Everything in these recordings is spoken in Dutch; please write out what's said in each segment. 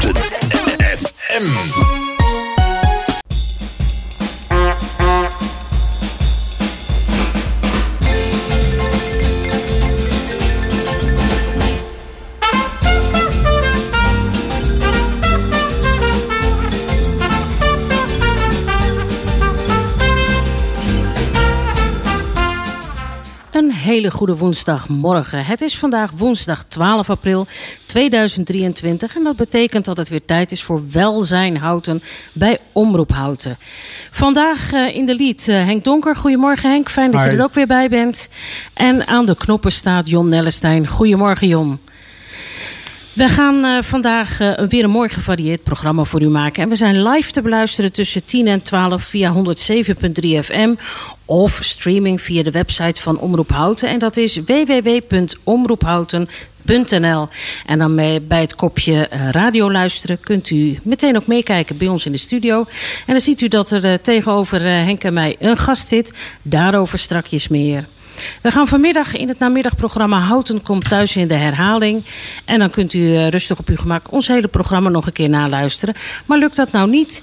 FM. Hele goede woensdagmorgen. Het is vandaag woensdag 12 april 2023 en dat betekent dat het weer tijd is voor Welzijn Houten bij Omroep Houten. Vandaag uh, in de lied uh, Henk Donker. Goedemorgen Henk, fijn dat Hi. je er ook weer bij bent. En aan de knoppen staat Jon Nellestein. Goedemorgen Jon. We gaan uh, vandaag weer een mooi gevarieerd programma voor u maken. En we zijn live te beluisteren tussen 10 en 12 via 107.3 FM of streaming via de website van Omroep Houten. En dat is www.omroephouten.nl. En dan bij het kopje uh, radio luisteren kunt u meteen ook meekijken bij ons in de studio. En dan ziet u dat er uh, tegenover uh, Henk en mij een gast zit. Daarover strakjes meer. We gaan vanmiddag in het namiddagprogramma Houten komt thuis in de herhaling. En dan kunt u rustig op uw gemak ons hele programma nog een keer naluisteren. Maar lukt dat nou niet?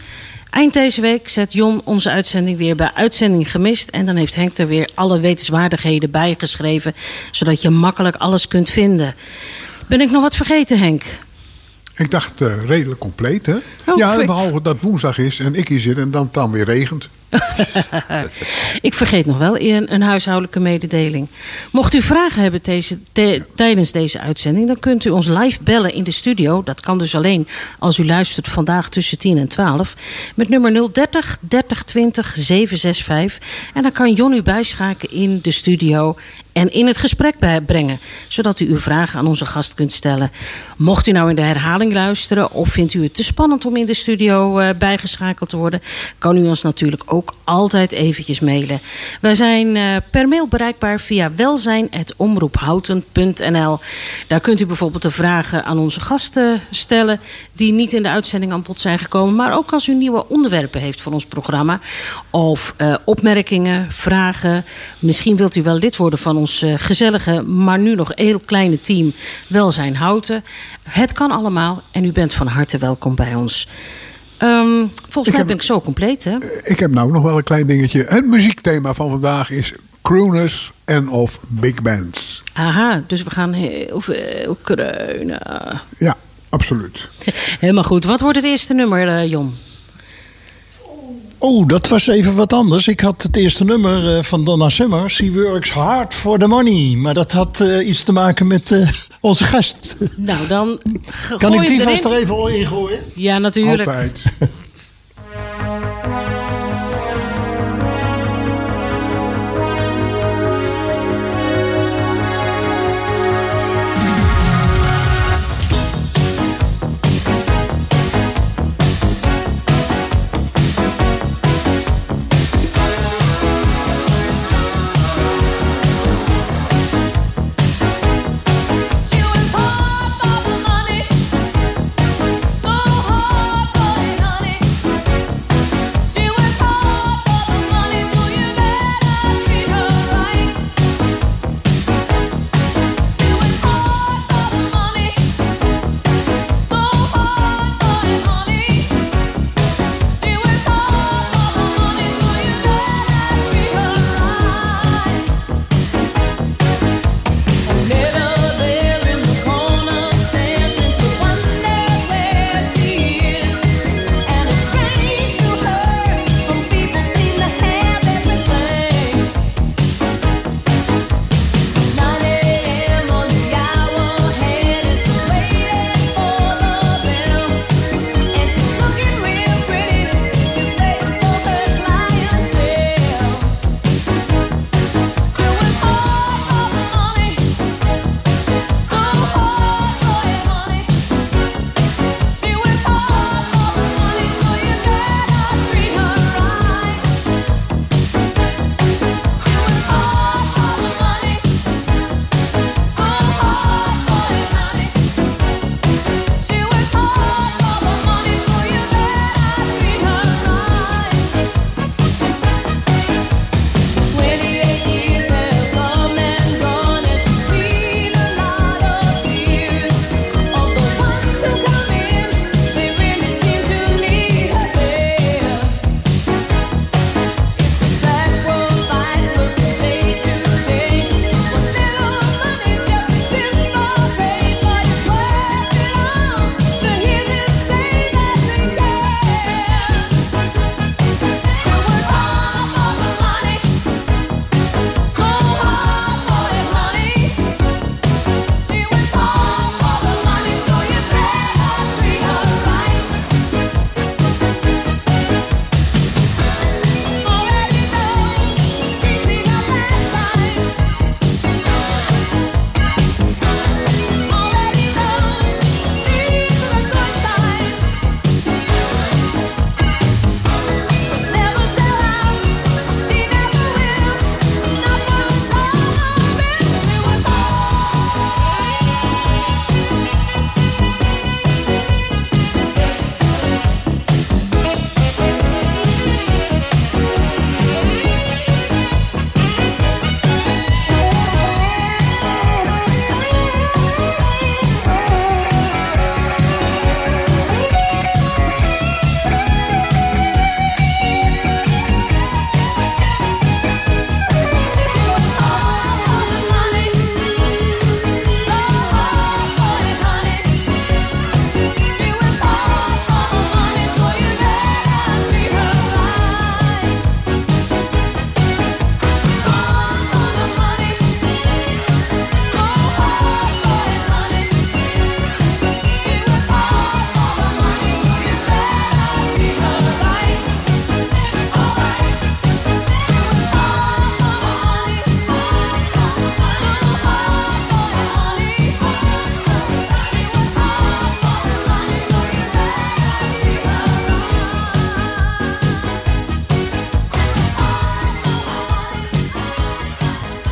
Eind deze week zet Jon onze uitzending weer bij Uitzending Gemist. En dan heeft Henk er weer alle wetenswaardigheden bij geschreven. Zodat je makkelijk alles kunt vinden. Ben ik nog wat vergeten, Henk? Ik dacht uh, redelijk compleet, hè? Oh, ja, behalve dat woensdag is en ik hier zit en dan, dan weer regent. Ik vergeet nog wel een, een, huishoudelijke mededeling. Mocht u vragen hebben deze, tijdens deze uitzending, dan kunt u ons live bellen in de studio. Dat kan dus alleen als u luistert vandaag tussen 10 en 12. Met nummer 030 3020 765. En dan kan Jon u bijschaken in de studio en in het gesprek brengen, zodat u uw vragen aan onze gast kunt stellen. Mocht u nou in de herhaling luisteren of vindt u het te spannend om in de studio uh, bijgeschakeld te worden, kan u ons natuurlijk ook altijd eventjes mailen. Wij zijn uh, per mail bereikbaar via welzijn.omroephouten.nl. Daar kunt u bijvoorbeeld de vragen aan onze gasten stellen die niet in de uitzending aan bod zijn gekomen, maar ook als u nieuwe onderwerpen heeft voor ons programma of uh, opmerkingen, vragen. Misschien wilt u wel lid worden van ons ons uh, gezellige, maar nu nog heel kleine team Welzijn Houten. Het kan allemaal en u bent van harte welkom bij ons. Um, volgens ik mij heb, ben ik zo compleet, hè? Ik heb nou nog wel een klein dingetje. Het muziekthema van vandaag is crooners en of big bands. Aha, dus we gaan heel veel kreunen. Ja, absoluut. Helemaal goed. Wat wordt het eerste nummer, uh, Jon? Oh, dat was even wat anders. Ik had het eerste nummer uh, van Donna Summer. She works hard for the money. Maar dat had uh, iets te maken met uh, onze gast. Nou, dan Kan ik die vast er even in gooien? Ja, natuurlijk. Altijd.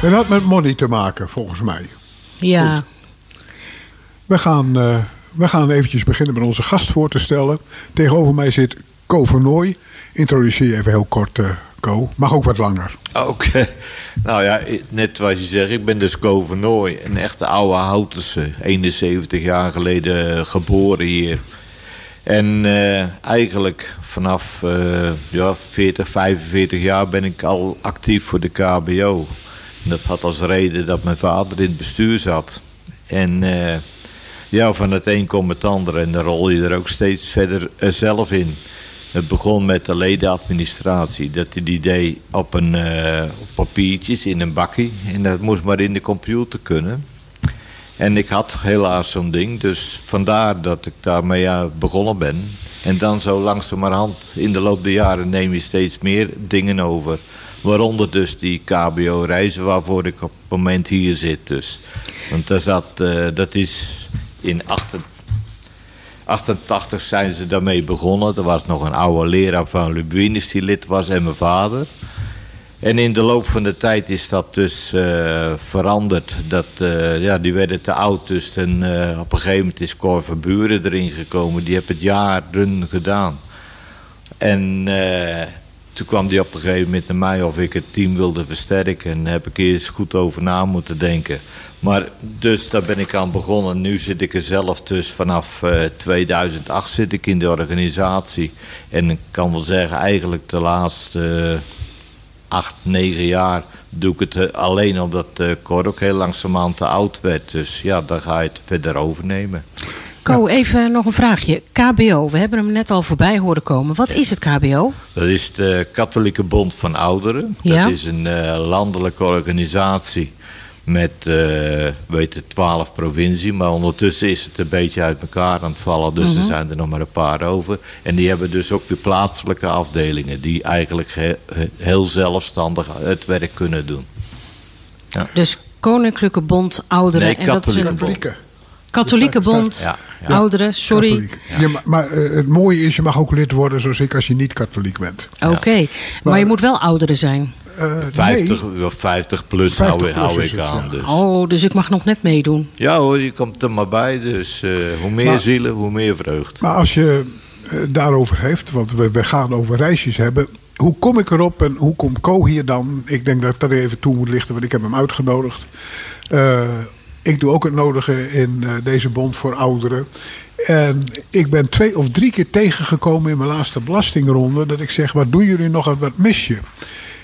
Dat had met money te maken, volgens mij. Ja. We gaan, uh, we gaan eventjes beginnen met onze gast voor te stellen. Tegenover mij zit Co Vernooy. Introduceer je even heel kort, uh, Co. Mag ook wat langer. Oké. Nou ja, net wat je zegt, ik ben dus Co Vernooy. Een echte oude Houtense. 71 jaar geleden geboren hier. En uh, eigenlijk vanaf uh, ja, 40, 45 jaar ben ik al actief voor de KBO. Dat had als reden dat mijn vader in het bestuur zat. En uh, ja, van het een komt het ander. En dan rol je er ook steeds verder zelf in. Het begon met de ledenadministratie. Dat hij die deed op, een, op papiertjes in een bakkie. En dat moest maar in de computer kunnen. En ik had helaas zo'n ding, dus vandaar dat ik daarmee begonnen ben. En dan zo langzamerhand in de loop der jaren neem je steeds meer dingen over. Waaronder dus die KBO-reizen waarvoor ik op het moment hier zit. Dus. Want daar zat, uh, dat is in 88 zijn ze daarmee begonnen. Er was nog een oude leraar van Lubinus die lid was en mijn vader. En in de loop van de tijd is dat dus uh, veranderd. Dat, uh, ja, die werden te oud, dus en, op een gegeven moment is Cor van Buren erin gekomen. Die heeft het jaren gedaan. En toen kwam die op een gegeven moment naar mij of ik het team wilde versterken. En daar heb ik eerst goed over na moeten denken. Maar dus daar ben ik aan begonnen. Nu zit ik er zelf dus vanaf 2008 zit ik in de organisatie. En ik kan wel zeggen eigenlijk de laatste acht, negen jaar doe ik het eh, alleen omdat uh, Cor ook heel langzamerhand te oud werd. Dus ja, dan ga je het verder overnemen. Co, even nog een vraagje. KBO, we hebben hem net al voorbij horen komen. Wat is het KBO? Dat is de Katholieke Bond van Ouderen. Ja. Dat is een uh, landelijke organisatie met, uh, weet 12 provincie. Maar ondertussen is het een beetje uit elkaar aan het vallen. Dus er mhm. zijn er nog maar een paar over. En die hebben dus ook weer plaatselijke afdelingen. Die eigenlijk heel zelfstandig het werk kunnen doen. Ja. Dus Koninklijke Bond Ouderen. Nee, en dat is een. Katholieke Bond, ja, ja. ouderen, sorry. Ja. maar, maar uh, het mooie is, je mag ook lid worden zoals ik als je niet katholiek bent. Oké, okay. maar, maar, je moet wel ouderen zijn. Uh, 50, nee. 50 plus 50 hou, hou ik aan. Ja. Dus. Oh, dus ik mag nog net meedoen. Ja hoor, je komt er maar bij. Dus uh, hoe meer maar, zielen, hoe meer vreugd. Maar als je uh, daarover heeft, want we, we gaan over reisjes hebben. Hoe kom ik erop en hoe komt Co hier dan? Ik denk dat ik dat even toe moet lichten, want ik heb hem uitgenodigd. Uh, ik doe ook het nodige in deze bond voor ouderen. En ik ben twee of drie keer tegengekomen in mijn laatste belastingronde. Dat ik zeg, wat doen jullie nog en wat mis je?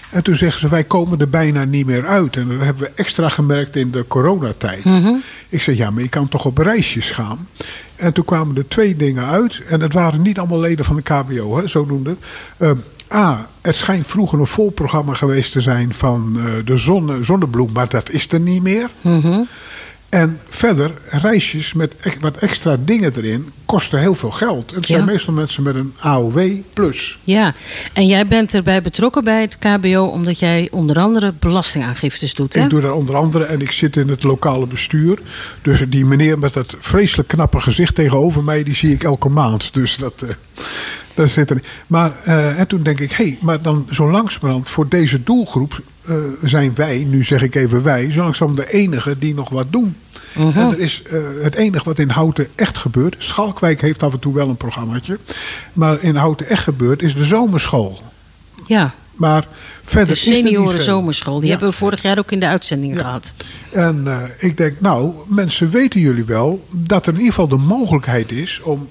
En toen zeggen ze, wij komen er bijna niet meer uit. En dat hebben we extra gemerkt in de coronatijd. Mm Ik zeg, ja, maar je kan toch op reisjes gaan? En toen kwamen er twee dingen uit. En het waren niet allemaal leden van de KBO, hè, zodoende. Uh, A, het schijnt vroeger een vol programma geweest te zijn van uh, de zonne, zonnebloem. Maar dat is er niet meer. Mm en verder, reisjes met wat extra dingen erin kosten heel veel geld. Het zijn meestal mensen met een AOW plus. Ja, en jij bent erbij betrokken bij het KBO omdat jij onder andere belastingaangiftes doet. Hè? Ik doe dat onder andere en ik zit in het lokale bestuur. Dus die meneer met dat vreselijk knappe gezicht tegenover mij, die zie ik elke maand. Dus dat. Uh, dat zit er. Maar uh, en toen denk ik, hé, hey, maar dan zo langzamerhand voor deze doelgroep uh, zijn wij, nu zeg ik even wij, zo langzaam de enige die nog wat doen. Uh -huh. En er is uh, het enige wat in Houten echt gebeurt. Schalkwijk heeft af en toe wel een programmaatje. Maar in Houten echt gebeurt is de zomerschool. Ja. Maar verder de senioren zomerschool. Die ja. hebben we vorig jaar ook in de uitzending ja. gehad. En uh, ik denk, nou, mensen weten jullie wel dat er in ieder geval de mogelijkheid is om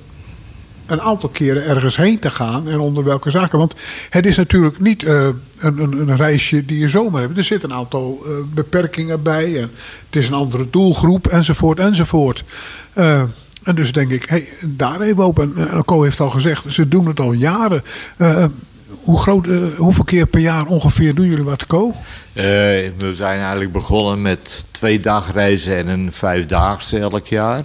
een aantal keren ergens heen te gaan en onder welke zaken. Want het is natuurlijk niet uh, een, een, een, reisje die je zomaar hebt. Er zitten een aantal uh, beperkingen bij. En het is een andere doelgroep enzovoort enzovoort. Uh, en dus denk ik, hey, daar even op. En Co heeft al gezegd, ze doen het al jaren. hoe groot, hoeveel keer per jaar ongeveer doen jullie wat, Co? we zijn eigenlijk begonnen met twee dagreizen en een vijfdaagse elk jaar.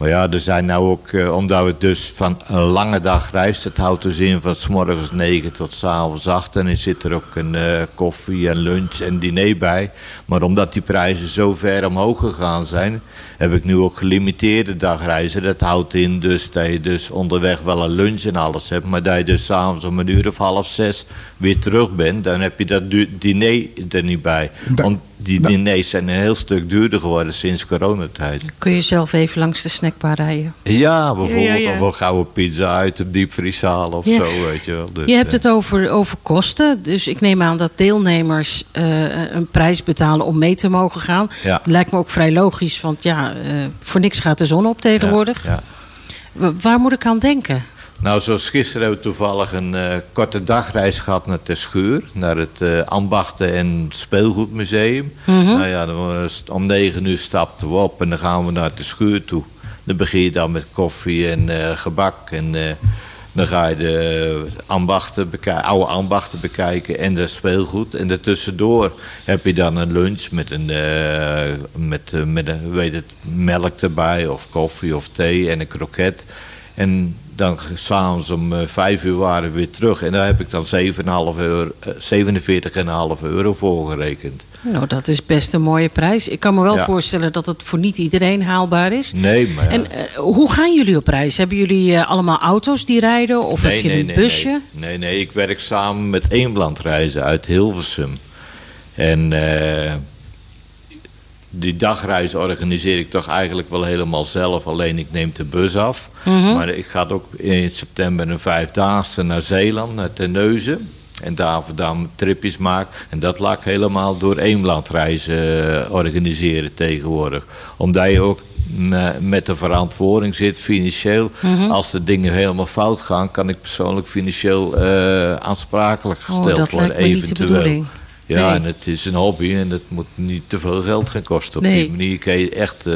Maar ja, er zijn nou ook, uh, omdat we dus van een lange dag reist, het houdt dus in van s morgens 9 tot s avonds 8. En er zit er ook een uh, koffie en lunch en diner bij. Maar omdat die prijzen zo ver omhoog gegaan zijn, heb ik nu ook gelimiteerde dagreizen. Dat houdt in dus dat je dus onderweg wel een lunch en alles hebt. Maar dat je dus s'avonds om een uur of half zes weer terug bent. Dan heb je dat diner er niet bij. Da- Want die da- diners zijn een heel stuk duurder geworden sinds coronatijd. Kun je zelf even langs de snackbar rijden? Ja, bijvoorbeeld. Ja, ja, ja. Of een gouden pizza uit de diepvries halen of Ja. zo, weet je wel. Dus, Je hebt eh, het over, over kosten. Dus ik neem aan dat deelnemers eh, een prijs betalen om mee te mogen gaan. Ja. Lijkt me ook vrij logisch, want ja, eh, voor niks gaat de zon op tegenwoordig. Ja, ja. Wa- Waar moet ik aan denken? Nou, zoals gisteren hebben we toevallig een eh, korte dagreis gehad naar Terschuur. Naar het eh, Ambachten- en Speelgoedmuseum. Nou ja, dan, om negen uur stapten we op en dan gaan we naar Terschuur toe. Dan begin je dan met koffie en gebak. En dan ga je de ambachten oude ambachten bekijken en de speelgoed. En daartussendoor heb je dan een lunch met, een, eh, met, eh, met een, weet het, melk erbij of koffie of thee en een kroket. En dan s'avonds om eh, vijf uur waren we weer terug. En daar heb ik dan 7,5 euro, eh, 47,5 euro voor gerekend. Nou, dat is best een mooie prijs. Ik kan me wel Ja. voorstellen dat het voor niet iedereen haalbaar is. Nee, maar ja. En eh, hoe gaan jullie op reis? Hebben jullie allemaal auto's die rijden? Of heb je een busje? Nee. nee, ik werk samen met Eemlandreizen uit Hilversum. En die dagreis organiseer ik toch eigenlijk wel helemaal zelf. Alleen ik neem de bus af. Mhm. Maar ik ga ook in september een vijfdaagse naar Zeeland, naar Terneuzen. En daar dan tripjes maak. En dat laat ik helemaal door Eemlandreizen eh, organiseren tegenwoordig. Omdat je ook me- met de verantwoording zit financieel. Mhm. Als de dingen helemaal fout gaan, kan ik persoonlijk financieel eh, aansprakelijk Oh, gesteld worden. eventueel. Ja, Nee. en het is een hobby en het moet niet te veel geld gaan kosten. Op Nee. die manier kan je echt eh,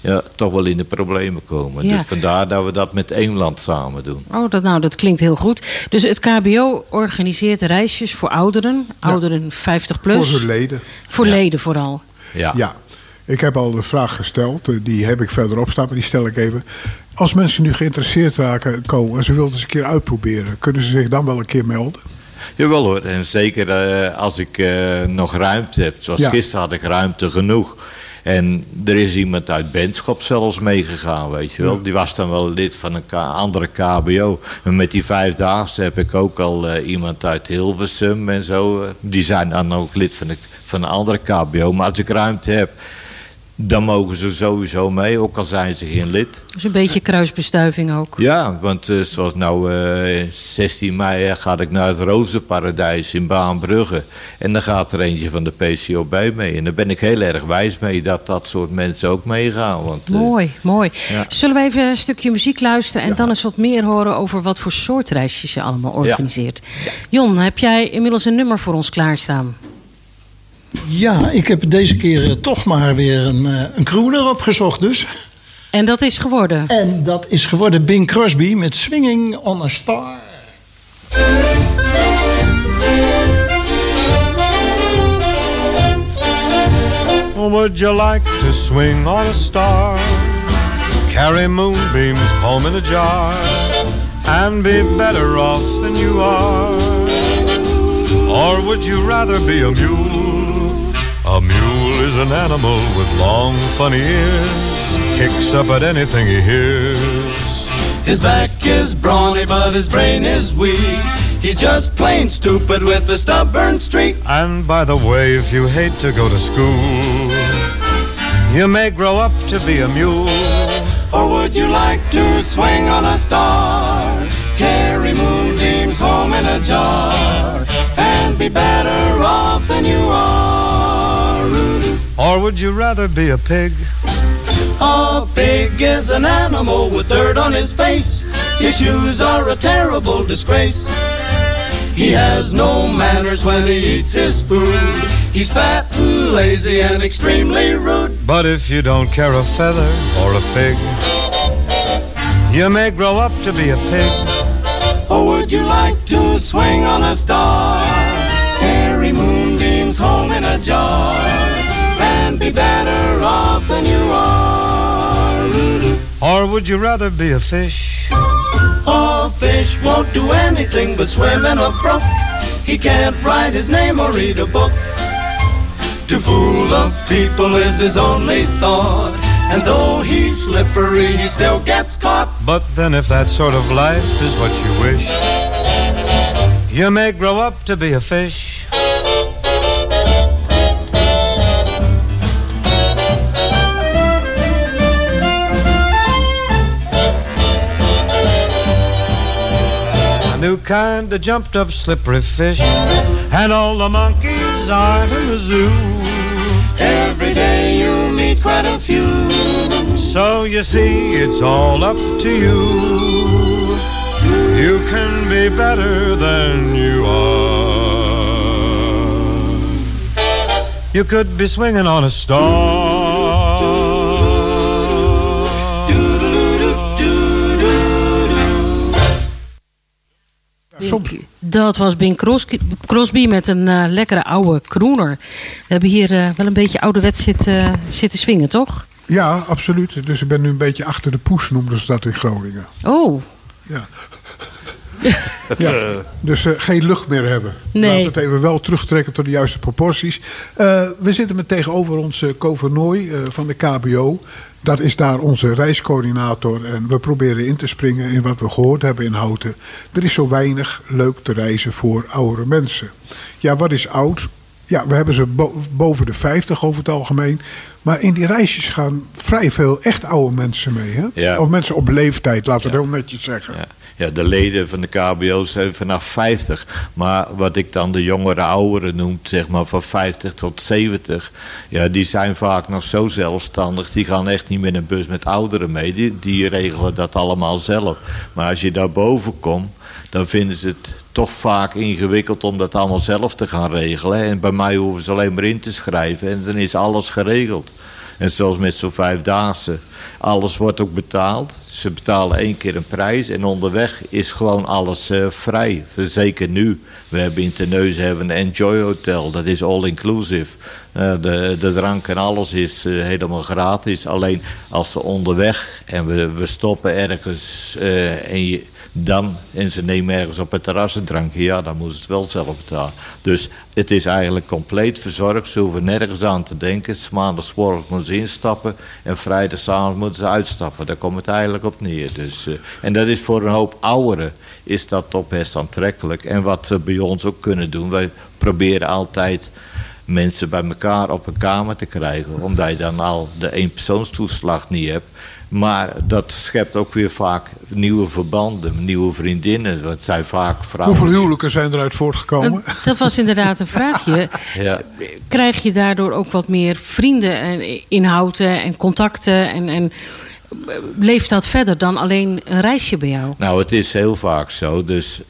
ja, toch wel in de problemen komen. Ja. Dus vandaar dat we dat met Eemland samen doen. Oh, dat, nou, dat klinkt heel goed. Dus het KBO organiseert reisjes voor ouderen. Ouderen 50 plus. Voor hun leden. Voor Ja. leden vooral. Ja. Ja, ik heb al de vraag gesteld. eh, Die heb ik verderop staan, maar die stel ik even. Als mensen nu geïnteresseerd raken, komen en ze willen het eens een keer uitproberen, kunnen ze zich dan wel een keer melden? Jawel hoor, en zeker eh, als ik eh, nog ruimte heb. Zoals Ja. gisteren had ik ruimte genoeg. En er is iemand uit Benschop zelfs meegegaan, weet je wel. Die was dan wel lid van een andere KBO. En met die vijfdaagse heb ik ook al eh, iemand uit Hilversum en zo. Die zijn dan ook lid van, de, van een andere KBO. Maar als ik ruimte heb, dan mogen ze sowieso mee. Ook al zijn ze geen lid. Dus een beetje kruisbestuiving ook. Ja, want eh, zoals nou eh, 16 mei eh, ga ik naar het Rozenparadijs in Baanbrugge. En dan gaat er eentje van de PCOB mee. En daar ben ik heel erg wijs mee dat dat soort mensen ook meegaan. Want, eh, Mooi, mooi. Ja. Zullen we even een stukje muziek luisteren en dan eens wat meer horen over wat voor soort reisjes je allemaal organiseert? Jon, heb jij inmiddels een nummer voor ons klaarstaan? Ja, ik heb deze keer eh, toch maar weer een, eh, een crooner opgezocht dus. En dat is geworden. En dat is geworden Bing Crosby met Swinging on a Star. Would you like to swing on a star? Carry moonbeams home in a jar and be better off than you are? Or would you rather be a mule? A mule is an animal with long, funny ears, kicks up at anything he hears. His back is brawny, but his brain is weak. He's just plain stupid with a stubborn streak. And by the way, if you hate to go to school, you may grow up to be a mule. Or would you like to swing on a star? Carry moonbeams home in a jar and be better off than you are. Or would you rather be a pig? A pig is an animal with dirt on his face. His shoes are a terrible disgrace. He has no manners when he eats his food. He's fat and lazy and extremely rude. But if you don't care a feather or a fig, you may grow up to be a pig. Or would you like to swing on a star? Carry moonbeams home in a jar and be better off than you are. Or would you rather be a fish? A fish won't do anything but swim in a brook. He can't write his name or read a book. To fool the people is his only thought. And though he's slippery, he still gets caught. But then, if that sort of life is what you wish, you may grow up to be a fish. New kind of jumped up slippery fish, and all the monkeys are in the zoo. Every day you meet quite a few. So you see, it's all up to you. You can be better than you are. You could be swinging on a star. Dat was Bing Crosby, met een eh, lekkere oude crooner. We hebben hier eh, wel een beetje ouderwets zitten, zitten swingen, toch? Ja, absoluut. Dus ik ben nu een beetje achter de poes, noemden ze dat in Groningen. Oh, Ja. ja. Dus eh, geen lucht meer hebben. Nee. Laten we het even wel terugtrekken tot de juiste proporties. Eh, we zitten met tegenover ons uh, eh, van de KBO. Dat is daar onze reiscoördinator. En we proberen in te springen in wat we gehoord hebben in Houten. Er is zo weinig leuk te reizen voor oudere mensen. Ja, wat is oud? Ja, we hebben ze bo- boven de 50 over het algemeen. Maar in die reisjes gaan vrij veel echt oude mensen mee. Hè? Ja. Of mensen op leeftijd, laten we het heel netjes zeggen. Ja. ja, de leden van de KBO's zijn vanaf 50. Maar wat ik dan de jongere ouderen noem, zeg maar van 50 tot 70. Ja, die zijn vaak nog zo zelfstandig. Die gaan echt niet met een bus met ouderen mee. Die, die regelen dat allemaal zelf. Maar als je daarboven komt, dan vinden ze het toch vaak ingewikkeld om dat allemaal zelf te gaan regelen. En bij mij hoeven ze alleen maar in te schrijven en dan is alles geregeld. En zoals met zo'n vijfdaagse, alles wordt ook betaald. Ze betalen één keer een prijs en onderweg is gewoon alles eh, vrij. Zeker nu. We hebben in Terneuzen hebben een Enjoy Hotel, dat is all inclusive. Eh, de, de drank en alles is eh, helemaal gratis. Alleen als ze onderweg en we, we stoppen ergens en je, dan, en ze nemen ergens op het terras een drankje, ja, dan moeten ze het wel zelf betalen. Dus het is eigenlijk compleet verzorgd. Ze hoeven nergens aan te denken. Maandagsmorgen moeten ze instappen en vrijdagavond moeten ze uitstappen. Daar komt het eigenlijk op neer. Dus, eh, en dat is voor een hoop ouderen is dat toch best aantrekkelijk. En wat ze bij ons ook kunnen doen, wij proberen altijd mensen bij elkaar op een kamer te krijgen. Omdat je dan al de eenpersoonstoeslag niet hebt. Maar dat schept ook weer vaak nieuwe verbanden, nieuwe vriendinnen. Want het zijn vaak vrouwen. Hoeveel huwelijken zijn eruit voortgekomen? Dat was inderdaad een vraagje. Ja. Krijg je daardoor ook wat meer vrienden en inhouden en contacten? En, en leeft dat verder dan alleen een reisje bij jou? Nou, het is heel vaak zo. Dus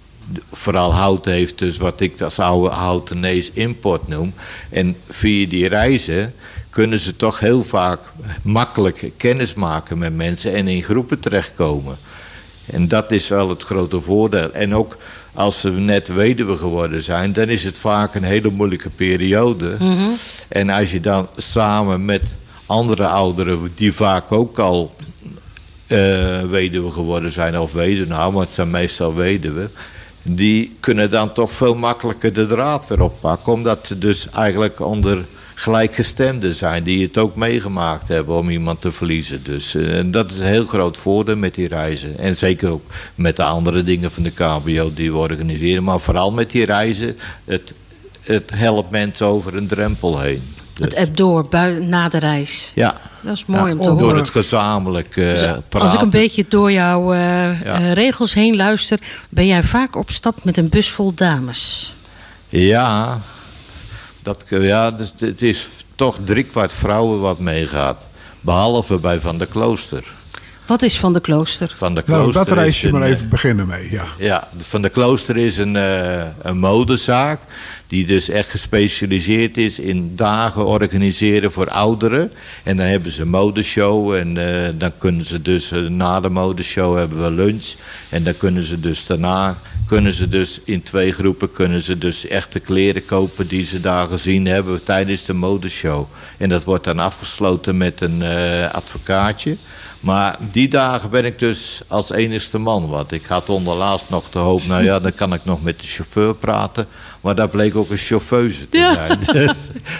vooral hout heeft dus wat ik als oude houtenees import noem. En via die reizen kunnen ze toch heel vaak makkelijk kennis maken met mensen en in groepen terechtkomen. En dat is wel het grote voordeel. En ook als ze net weduwe geworden zijn, dan is het vaak een hele moeilijke periode. En als je dan samen met andere ouderen, die vaak ook al eh weduwe geworden zijn of weduwnaar, maar het zijn meestal weduwen. Die kunnen dan toch veel makkelijker de draad weer oppakken. Omdat ze dus eigenlijk onder gelijkgestemden zijn die het ook meegemaakt hebben om iemand te verliezen. Dus eh, dat is een heel groot voordeel met die reizen. En zeker ook met de andere dingen van de KBO die we organiseren. Maar vooral met die reizen, het, het helpt mensen over een drempel heen. Het app door na de reis. ja. Dat is mooi om te om, Door horen. het gezamenlijk eh, Dus praten. Als ik een beetje door jouw eh, Ja. eh, regels heen luister, ben jij vaak op stap met een bus vol dames. Ja, dat, ja dus het is toch driekwart vrouwen wat meegaat. Behalve bij Van de Klooster. Wat is van de klooster? Van de Nou, Klooster dat is reisje maar eh, even beginnen mee. Ja. Ja, Van de Klooster is een, eh, een modezaak. Die dus echt gespecialiseerd is in dagen organiseren voor ouderen. En dan hebben ze een modeshow. En eh, dan kunnen ze dus na de modeshow hebben we lunch. En dan kunnen ze dus daarna kunnen ze dus in twee groepen kunnen ze dus echte kleren kopen die ze daar gezien hebben tijdens de modeshow. En dat wordt dan afgesloten met een eh, advocaatje. Maar die dagen ben ik dus als enigste man. Want ik had onderlaatst nog de hoop, nou ja, dan kan ik nog met de chauffeur praten. Maar daar bleek ook een chauffeuse te Ja. zijn. Dus,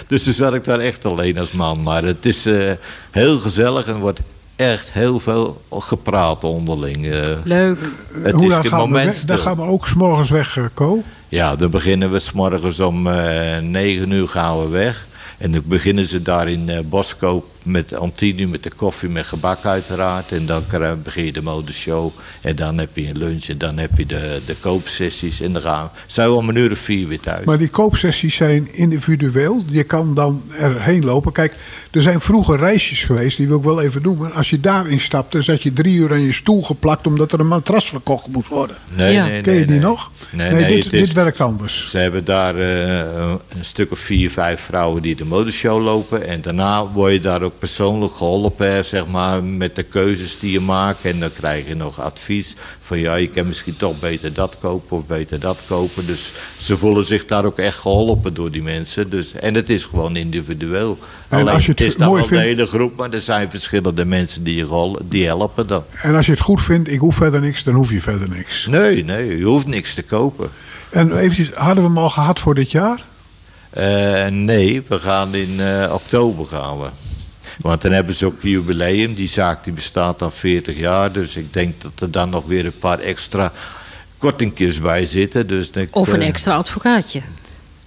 dus toen zat ik daar echt alleen als man. Maar het is eh, heel gezellig en er wordt echt heel veel gepraat onderling. eh. Leuk. het Hoe is laat het gaan we weg? Dan gaan we ook s'morgens weg, eh, Co. Ja, dan beginnen we s'morgens om eh 9 uur gaan we weg. En dan beginnen ze daar in eh Boskoop met om 10 uur met de koffie met gebak uiteraard. En dan begin je de modeshow. En dan heb je een lunch en dan heb je de, de koopsessies. En dan gaan we, zijn we om een uur of vier weer thuis. Maar die koopsessies zijn individueel. Je kan dan erheen lopen. Kijk, er zijn vroeger reisjes geweest, die wil ik wel even noemen. Als je daarin stapte, zat je drie uur aan je stoel geplakt omdat er een matras verkocht moest worden. Nee, Ja. nee, Ken je nee, die nee. nog? Nee, nee, dit, is- dit werkt anders. Ze hebben daar eh, een stuk of vier, vijf vrouwen die de modeshow lopen. En daarna word je daar ook persoonlijk geholpen, zeg maar, met de keuzes die je maakt. En dan krijg je nog advies van ja, je kan misschien toch beter dat kopen of beter dat kopen. Dus ze voelen zich daar ook echt geholpen door die mensen. Dus, en het is gewoon individueel. En Alleen, als je het het is dan de vindt- hele groep, maar er zijn verschillende mensen die, je die helpen dan. En als je het goed vindt, ik hoef verder niks, dan hoef je verder niks. Nee, nee, je hoeft niks te kopen. En eventjes, hadden we hem al gehad voor dit jaar? Eh, nee, we gaan in eh, oktober gaan we. Want dan hebben ze ook een jubileum. Die zaak die bestaat al 40 jaar. Dus ik denk dat er dan nog weer een paar extra kortingjes bij zitten. Dus ik, Of een eh, extra advocaatje.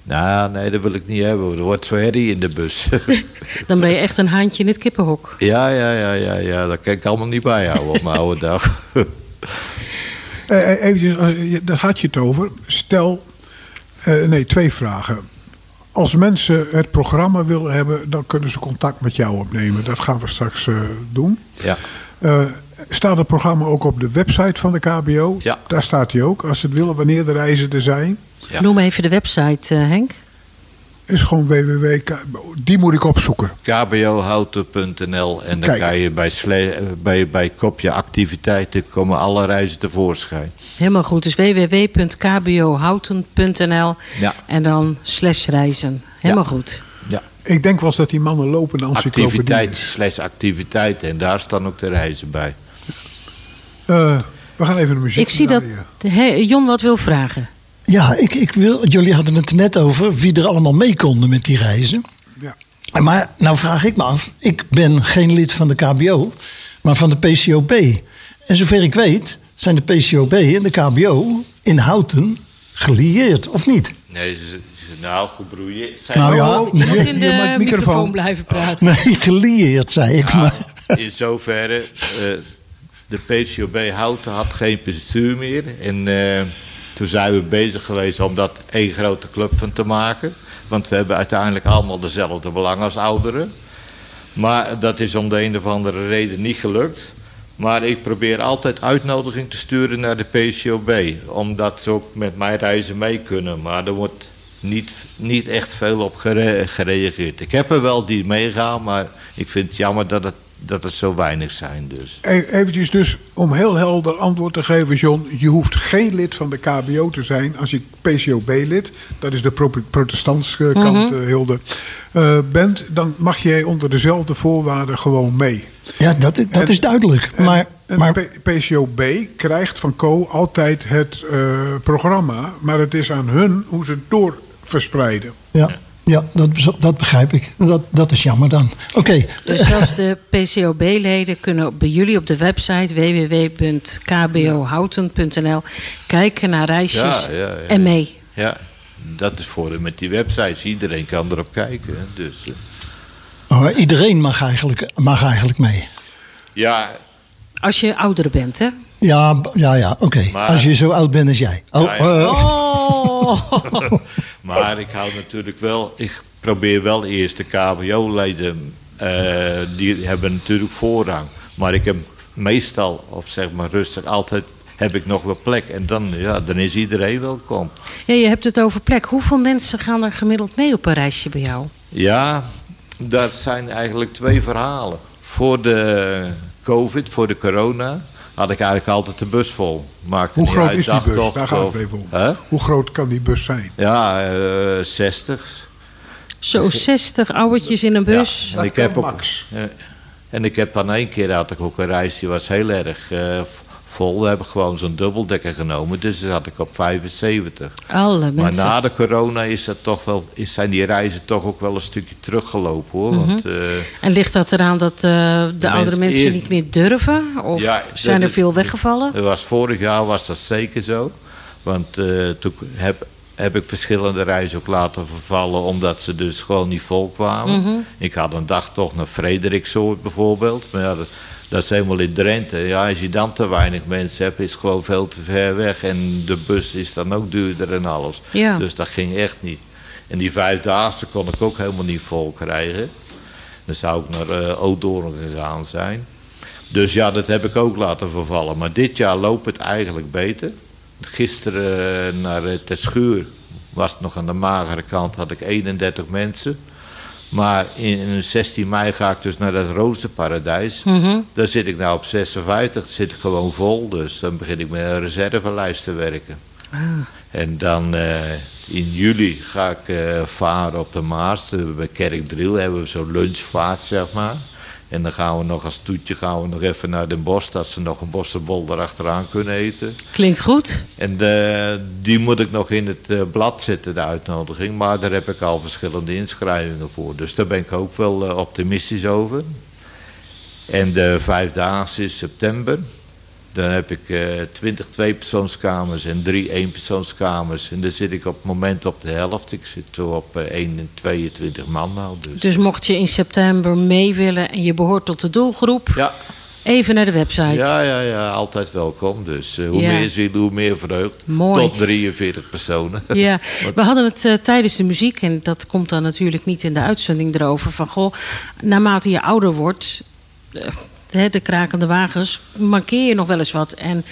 Nou, nee, dat wil ik niet hebben. Er wordt zo herrie in de bus. Dan ben je echt een haantje in het kippenhok. ja, ja, ja, ja, ja. Dat kan ik allemaal niet bijhouden op mijn oude dag. Eh, eh, je- daar had je het over. Stel, eh, nee, twee vragen. Als mensen het programma willen hebben, dan kunnen ze contact met jou opnemen. Dat gaan we straks eh, doen. ja. Eh, staat het programma ook op de website van de KBO? Ja. Daar staat hij ook. Als ze het willen, wanneer de reizen er zijn. Ja. Noem even de website, eh, Henk. Is gewoon www. Die moet ik opzoeken. kbohouten.nl en dan Kijk. kan je bij, sle- eh, bij, bij kopje activiteiten komen alle reizen tevoorschijn. Helemaal goed. Dus www.kbohouten.nl Ja. en dan slash reizen. Helemaal goed. Ja. Ik denk wel eens dat die mannen lopen de encyclopedie. Activiteit slash activiteiten. En daar staan ook de reizen bij. Eh, we gaan even de muziek Ik zie dat de he- Jon wat wil vragen. Ja, ik, ik wil, jullie hadden het er net over wie er allemaal mee konden met die reizen. Ja. Maar nou vraag ik me af, ik ben geen lid van de KBO, maar van de PCOB. En zover ik weet zijn de PCOB en de KBO in Houten gelieerd, of niet? Nee, ze, ze- nou, gebroeieerd. Zijn Nou we- ja, Je moet in je de microfoon blijven praten. Nee, gelieerd zei ik. Nou, maar, in zoverre, eh, de PCOB Houten had geen bestuur meer. En eh, toen zijn we bezig geweest om dat één grote club van te maken. Want we hebben uiteindelijk allemaal dezelfde belang als ouderen. Maar dat is om de een of andere reden niet gelukt. Maar ik probeer altijd uitnodiging te sturen naar de PCOB. Omdat ze ook met mijn reizen mee kunnen. Maar er wordt niet, niet echt veel op gere- gereageerd. Ik heb er wel die meegaan, maar ik vind het jammer dat het, dat het zo weinig zijn. Dus. E- Eventjes dus, om heel helder antwoord te geven, John. Je hoeft geen lid van de KBO te zijn als je PCOB-lid, dat is de pro protestantse kant, eh, Hilde, eh, bent. Dan mag jij onder dezelfde voorwaarden gewoon mee. ja, dat, dat is duidelijk. En- Maar, en maar PCOB krijgt van Co altijd het eh, programma, maar het is aan hun hoe ze het doorverspreiden. ja, ja dat, dat begrijp ik. Dat, dat is jammer dan. Oké, Dus zelfs de PCOB-leden kunnen bij jullie op de website www.kbohouten.nl kijken naar reisjes Ja, ja, ja. en mee. Ja, dat is voor met die websites. Iedereen kan erop kijken. Dus, eh, oh, iedereen mag eigenlijk, mag eigenlijk mee. ja, Als je ouder bent, hè? Ja, ja, ja oké. Als je zo oud bent als jij. Oh, Ja, ja. eh, Oh! Maar ik hou natuurlijk wel, ik probeer wel eerst de KBO-leden, eh, die hebben natuurlijk voorrang. Maar ik heb meestal, of zeg maar rustig, altijd heb ik nog wel plek. En dan, ja, dan is iedereen welkom. Ja, je hebt het over plek. Hoeveel mensen gaan er gemiddeld mee op een reisje bij jou? Ja, dat zijn eigenlijk twee verhalen. Voor de COVID, voor de corona, had ik eigenlijk altijd de bus vol. Maakte Hoe niet groot uit, is die bus? dagtocht Daar gaat het even om. Hè? Hoe groot kan die bus zijn? Ja, eh 60. Zo 60 ouwetjes in een bus. Ja, en ik heb ook, max. eh, en ik heb dan één keer had ik ook een reis die was heel erg eh, vol. Daar heb ik gewoon zo'n dubbeldekker genomen. Dus zat ik op 75. Alle Maar na de corona is dat toch wel, is, zijn die reizen toch ook wel een stukje teruggelopen hoor. Mhm. Want, eh, En ligt dat eraan dat eh, de, oudere mensen eerst- niet meer durven? Of Ja, zijn er dat- veel weggevallen? Er was vorig jaar was dat zeker zo. Want eh, toen heb, heb ik verschillende reizen ook laten vervallen, omdat ze dus gewoon niet vol kwamen. Mhm. Ik had een dag toch naar Frederiksoord bijvoorbeeld. Maar ja, dat, is helemaal in Drenthe. Ja, als je dan te weinig mensen hebt, is het gewoon veel te ver weg. En de bus is dan ook duurder en alles. Ja. Dus dat ging echt niet. En die vijfdaagse kon ik ook helemaal niet vol krijgen. Dan zou ik naar uh, Oudorn gegaan zijn. Dus ja, dat heb ik ook laten vervallen. Maar dit jaar loopt het eigenlijk beter. Gisteren eh, naar uh, Terschuur was het nog aan de magere kant, had ik 31 mensen. Maar in, in 16 mei ga ik dus naar het Roosterparadijs. Mhm. Daar zit ik nou op 56, zit ik gewoon vol. Dus dan begin ik met een reservelijst te werken. Ah. En dan eh, in juli ga ik eh, varen op de Maas. Eh, bij Kerkdriel hebben we zo'n lunchvaart, zeg maar. En dan gaan we nog als toetje gaan we nog even naar Den Bosch... dat ze nog een bossenbol erachteraan kunnen eten. Klinkt goed. En de, die moet ik nog in het eh, blad zetten, de uitnodiging. Maar daar heb ik al verschillende inschrijvingen voor. Dus daar ben ik ook wel eh, optimistisch over. En de vijfdaagse is september. Dan heb ik eh 20 tweepersoonskamers en drie eenpersoonskamers. En daar zit ik op het moment op de helft. Ik zit zo op eh 1 en 22 man nou. Dus. Dus mocht je in september mee willen en je behoort tot de doelgroep, Ja, even naar de website. ja, ja, ja, altijd welkom. Dus eh, hoe Ja. meer ziel, hoe meer vreugd. Mooi. Tot 43 personen. Ja, we hadden het eh, tijdens de muziek, en dat komt dan natuurlijk niet in de uitzending erover, van goh, naarmate je ouder wordt, eh, hè, de krakende wagens, mankeer je nog wel eens wat. En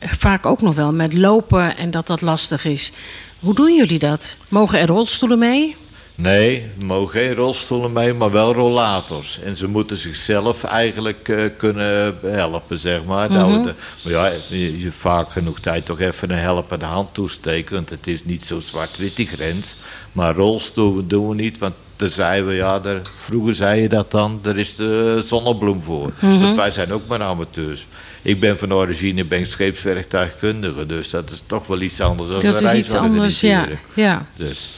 vaak ook nog wel met lopen en dat dat lastig is. Hoe doen jullie dat? Mogen er rolstoelen mee? Nee, er mogen geen rolstoelen mee, maar wel rollators. En ze moeten zichzelf eigenlijk eh, kunnen helpen, zeg maar. Nou, de- maar ja, je, je vaak genoeg tijd toch even een helpende hand toesteken. Want het is niet zo zwart-wit die grens. Maar rolstoelen doen we niet, want daar zeiden we, ja, daar, vroeger zei je dat dan, er is de zonnebloem voor. Want wij zijn ook maar amateurs. Ik ben van origine ben scheepswerktuigkundige, dus dat is toch wel iets anders dan dat een is reis iets anders, ja. ja. Dus.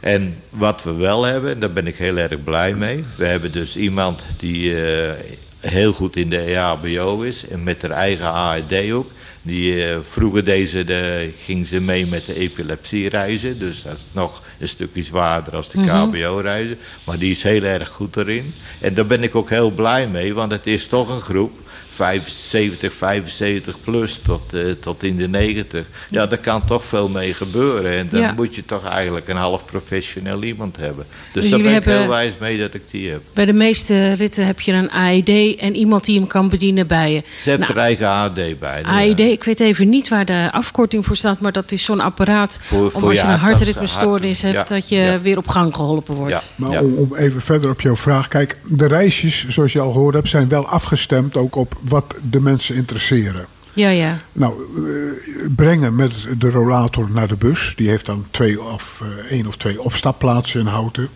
En wat we wel hebben, en daar ben ik heel erg blij mee. We hebben dus iemand die eh, heel goed in de EHBO is. En met haar eigen AED ook. Die, eh, vroeger deze, de, ging ze mee met de epilepsiereizen. Dus dat is nog een stukje zwaarder als de KBO-reizen. Maar die is heel erg goed erin. En daar ben ik ook heel blij mee. Want het is toch een groep 75, 75 plus tot, eh, tot in de 90. Ja, daar kan toch veel mee gebeuren. En dan Ja. moet je toch eigenlijk een half professioneel iemand hebben. Dus, Dus daar ben ik heel hebben- wijs mee dat ik die heb. Bij de meeste ritten heb je een AED en iemand die hem kan bedienen bij je. Ze heeft Nou, er eigen AD bij. AED, Ja. ik weet even niet waar de afkorting voor staat, maar dat is zo'n apparaat Voor- om voor als je je een hart- hartritmestoornis hart- hebt, ja, dat je ja. weer op gang geholpen wordt. Ja. Maar Ja. om, om even verder op jouw vraag. Kijk, de reisjes, zoals je al gehoord hebt, zijn wel afgestemd ook op wat de mensen interesseren. Ja, ja. Nou, eh, brengen met de rollator naar de bus. Die heeft dan twee of eh, één of twee opstapplaatsen in Houten.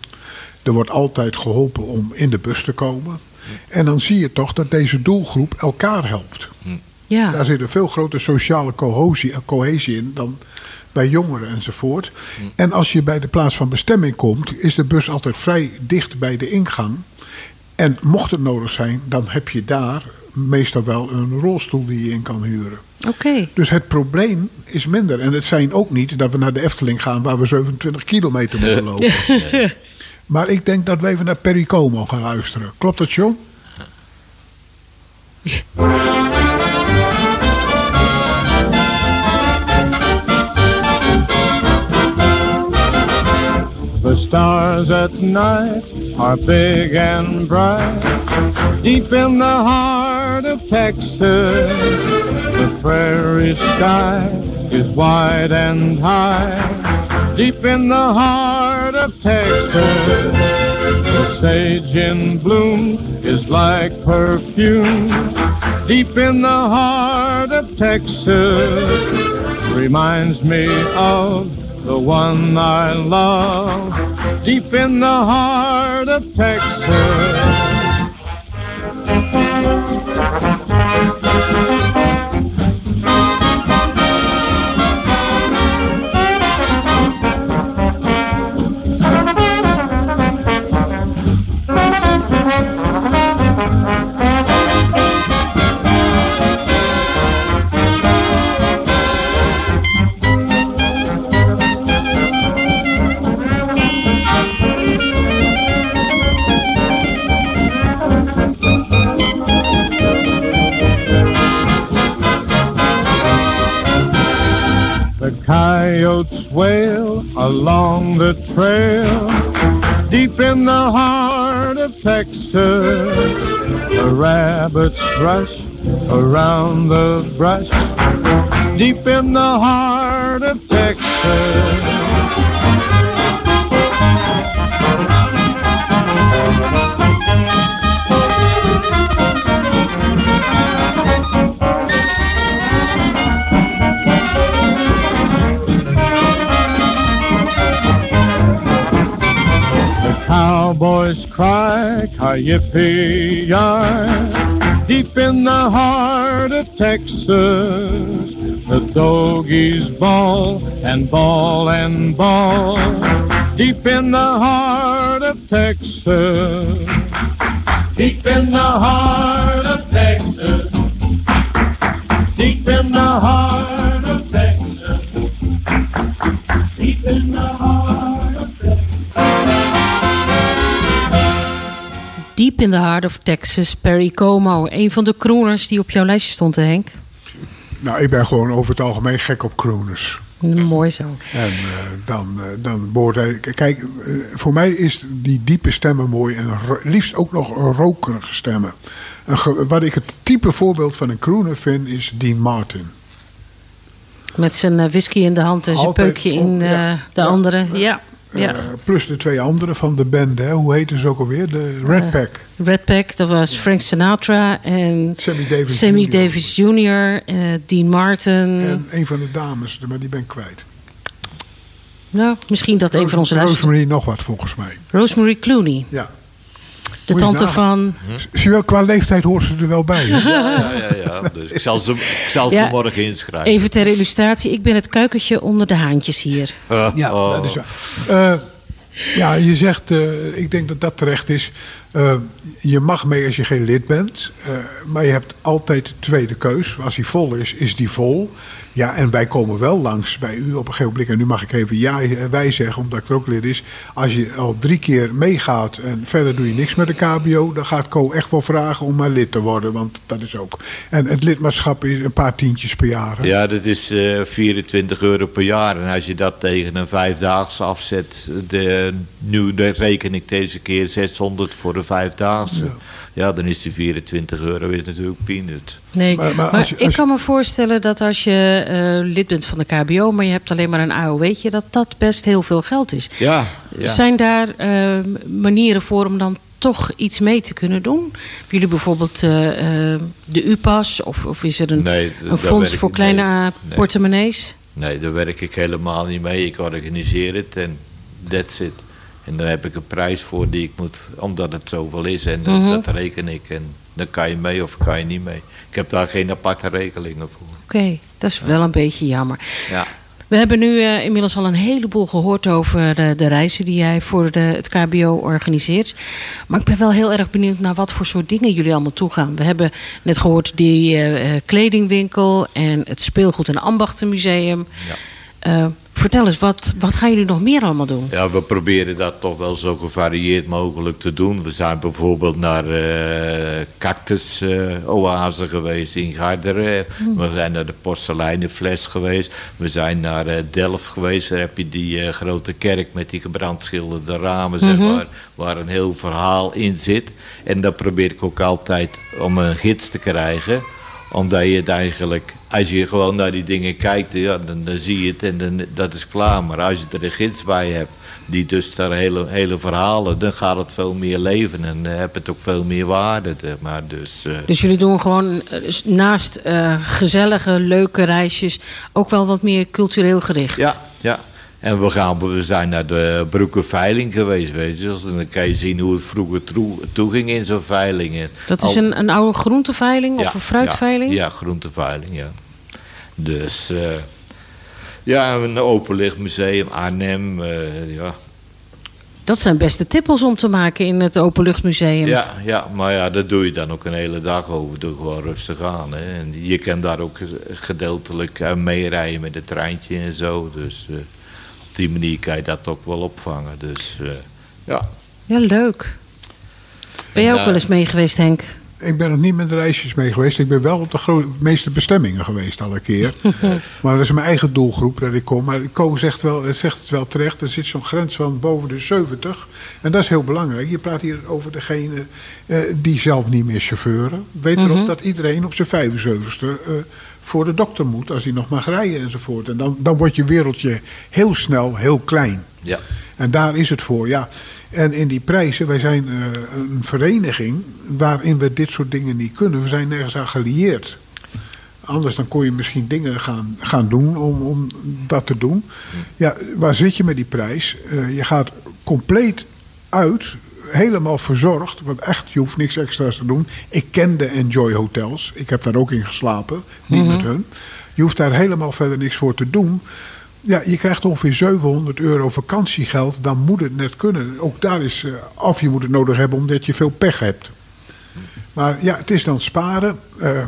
Er wordt altijd geholpen om in de bus te komen. En dan zie je toch dat deze doelgroep elkaar helpt. ja. Daar zit een veel grotere sociale cohesie, cohesie in dan bij jongeren enzovoort. En als je bij de plaats van bestemming komt, is de bus altijd vrij dicht bij de ingang. En mocht het nodig zijn, dan heb je daar meestal wel een rolstoel die je in kan huren. Oké. Dus het probleem is minder. En het zijn ook niet dat we naar de Efteling gaan waar we 27 kilometer moeten lopen. Maar ik denk dat we even naar Pericomo gaan luisteren. Klopt dat, John? The stars at night are big and bright. Deep in the heart of Texas, the prairie sky is wide and high. Deep in the heart of Texas, the sage in bloom is like perfume. deep in the heart of Texas, reminds me of the one I love, deep in the heart of Texas. Thank you. Along the trail, deep in the heart of Texas. The rabbits rush around the brush, deep in the heart cry, yippee yi deep in the heart of Texas. The doggies bawl and bawl and bawl, deep in the heart of Texas. Deep in the heart of Texas. Deep in the heart Deep in the Heart of Texas, Perry Como. Een van de crooners die op jouw lijstje stond, hè, Henk. Nou, ik ben gewoon over het algemeen gek op crooners. Mooi zo. En eh, dan, eh, dan hij... Kijk, eh, voor mij is die diepe stemmen mooi. En liefst ook nog rokerige stemmen. Ge- wat ik het type voorbeeld van een crooner vind, is Dean Martin. Met zijn whisky in de hand en zijn Altijd peukje in ja. de Ja. andere. Ja, ja. Eh, plus de twee anderen van de band. Hè. Hoe heten ze ook alweer? De Red Pack. Red Pack, dat was Frank Sinatra en Sammy Davis Sammy Jr. Davis Jr., eh, Dean Martin. En een van de dames, maar die ben ik kwijt. nou, misschien dat een van onze. Rosemary nog wat volgens mij. Rosemary Clooney, Ja. De tante van... Zie je wel, qua leeftijd hoort ze er wel bij. hè? Ja, ja, ja. ja. Dus ik zal ze, ik zal ze Ja. morgen inschrijven. Even ter illustratie, ik ben het kuikentje onder de haantjes hier. Uh, Ja, oh. dat is waar. Eh, ja, je zegt, eh, ik denk dat dat terecht is. Eh, je mag mee als je geen lid bent. eh, maar je hebt altijd de tweede keus. Als die vol is, is die vol. Ja, en wij komen wel langs bij u op een gegeven moment. En nu mag ik even ja, eh, wij zeggen, omdat ik er ook lid is. Als je al drie keer meegaat en verder doe je niks met de KBO... dan gaat Co echt wel vragen om maar lid te worden. Want dat is ook. En het lidmaatschap is een paar tientjes per jaar. Ja, dat is eh 24 euro per jaar. En als je dat tegen een vijfdaagse afzet, de, nu de reken ik deze keer 600 voor een vijfdaagse. Ja. dan is die 24 euro is natuurlijk peanut. Nee, Maar- maar, maar als je- ik kan me voorstellen dat als je eh, lid bent van de KBO... maar je hebt alleen maar een AOW'tje... dat dat best heel veel geld is. Ja, ja. Zijn daar eh, manieren voor om dan toch iets mee te kunnen doen? Hebben jullie bijvoorbeeld eh, de U-pas? Of, of is er een, Nee, een fonds voor ik- kleine nee, nee. portemonnees? Nee, daar werk ik helemaal niet mee. Ik organiseer het en that's it. En daar heb ik een prijs voor die ik moet, omdat het zoveel is. En Mhm. dat reken ik. En dan kan je mee of kan je niet mee. Ik heb daar geen aparte regelingen voor. Oké, dat is wel een beetje jammer. Ja. We hebben nu eh, inmiddels al een heleboel gehoord over de, de reizen die jij voor de, het KBO organiseert. Maar ik ben wel heel erg benieuwd naar wat voor soort dingen jullie allemaal toegaan. We hebben net gehoord die eh, eh, kledingwinkel en het speelgoed- en ambachtenmuseum. Ja. Eh, vertel eens, wat, wat gaan jullie nog meer allemaal doen? Ja, we proberen dat toch wel zo gevarieerd mogelijk te doen. We zijn bijvoorbeeld naar eh Cactus eh, geweest in Garderen. We zijn naar de porseleinen fles geweest. We zijn naar eh, Delft geweest. Daar heb je die grote kerk met die gebrandschilderde ramen, zeg maar, waar een heel verhaal in zit. En dan probeer ik ook altijd om een gids te krijgen Omdat je het eigenlijk, als je gewoon naar die dingen kijkt, ja, dan, dan zie je het en dan, dat is klaar. Maar als je er een gids bij hebt, die dus daar hele, hele verhalen, dan gaat het veel meer leven en dan heb het ook veel meer waarde. zeg Maar dus, eh, Dus jullie doen gewoon eh, naast eh, gezellige, leuke reisjes ook wel wat meer cultureel gericht. Ja, ja. En we, gaan, we zijn naar de Broekenveiling geweest, weet je. Dus dan kan je zien hoe het vroeger toe, toeging in zo'n veiling. En Dat is een, een oude groenteveiling of een fruitveiling? Ja, ja groenteveiling, ja. Dus eh, ja, een openlichtmuseum, Arnhem, eh, ja. Dat zijn beste tippels om te maken in het Openluchtmuseum. ja. Ja, maar ja, dat doe je dan ook een hele dag over. Doe gewoon rustig aan. Hè. En je kan daar ook gedeeltelijk eh, meerijden met het treintje en zo. Dus die manier kan je dat ook wel opvangen. Dus eh, ja. Ja, leuk. Ben jij ook wel eens mee geweest, Henk? Ik ben er niet met reisjes mee geweest. Ik ben wel op de meeste bestemmingen geweest al een keer. maar dat is mijn eigen doelgroep dat ik kom. Maar Co zegt, wel, eh, zegt het wel terecht. Er zit zo'n grens van boven de 70. En dat is heel belangrijk. Je praat hier over degene eh, die zelf niet meer chauffeuren. Weet erop dat iedereen op zijn 75ste eh, voor de dokter moet. Als hij nog mag rijden enzovoort. En dan, dan wordt je wereldje heel snel heel klein. Ja. En daar is het voor, ja. En in die prijzen, wij zijn eh, een vereniging waarin we dit soort dingen niet kunnen. We zijn nergens aan gelieerd. Anders dan kon je misschien dingen gaan, gaan doen om, om dat te doen. Ja, waar zit je met die prijs? Eh, je gaat compleet uit, helemaal verzorgd. Want echt, je hoeft niks extra's te doen. Ik ken de Enjoy Hotels. Ik heb daar ook in geslapen, niet met hun. Je hoeft daar helemaal verder niks voor te doen. Ja, je krijgt ongeveer 700 euro vakantiegeld. Dan moet het net kunnen. Ook daar is, eh, of je moet het nodig hebben omdat je veel pech hebt. Maar ja, het is dan sparen. Eh,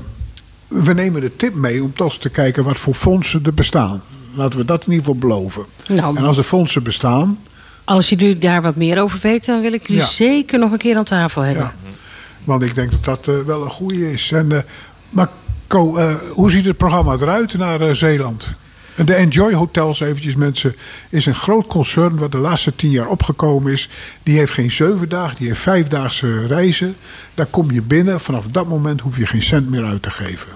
we nemen de tip mee om toch te kijken wat voor fondsen er bestaan. Laten we dat in ieder geval beloven. Nou, En als er fondsen bestaan, als jullie daar wat meer over weten, dan wil ik jullie Ja. zeker nog een keer aan tafel hebben. ja. Want ik denk dat dat eh, wel een goede is. En, eh, maar Co, eh, hoe ziet het programma eruit naar Zeeland? En De Enjoy Hotels, eventjes mensen, is een groot concern wat de laatste tien jaar opgekomen is. Die heeft geen zeven dagen, die heeft vijfdaagse reizen. Daar kom je binnen. Vanaf dat moment hoef je geen cent meer uit te geven.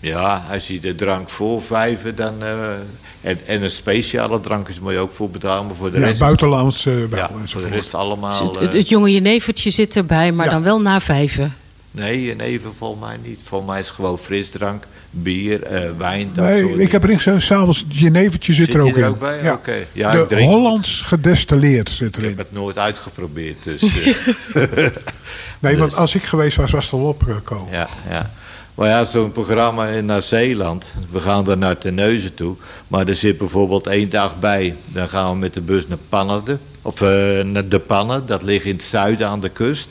Ja, als je de drank voor vijven, dan. eh, en, en een speciale drank is moet je ook voor betalen. Maar voor de Ja, rest. buitenlands ja, voor de rest allemaal. Dus het, eh, het jonge jenevertje zit erbij, maar Ja. dan wel na vijven. nee, nee, volgens mij niet. Volgens mij is het gewoon frisdrank, bier, eh, wijn. Dat Nee, soort ik heb erin gezegd, s'avonds Genevertje zit, Zit er ook er in. ook bij? Ja. Oké. Ja, de ik drink- Hollands gedestilleerd zit Ik heb erin. het nooit uitgeprobeerd. Dus eh, Nee, want dus- als ik geweest was, was het al opgekomen. ja, ja. Maar ja, zo'n programma in naar Zeeland. We gaan daar naar Terneuzen toe. Maar er zit bijvoorbeeld één dag bij. Dan gaan we met de bus naar Pannerden. Of eh, naar De Pannen. Dat ligt in het zuiden aan de kust.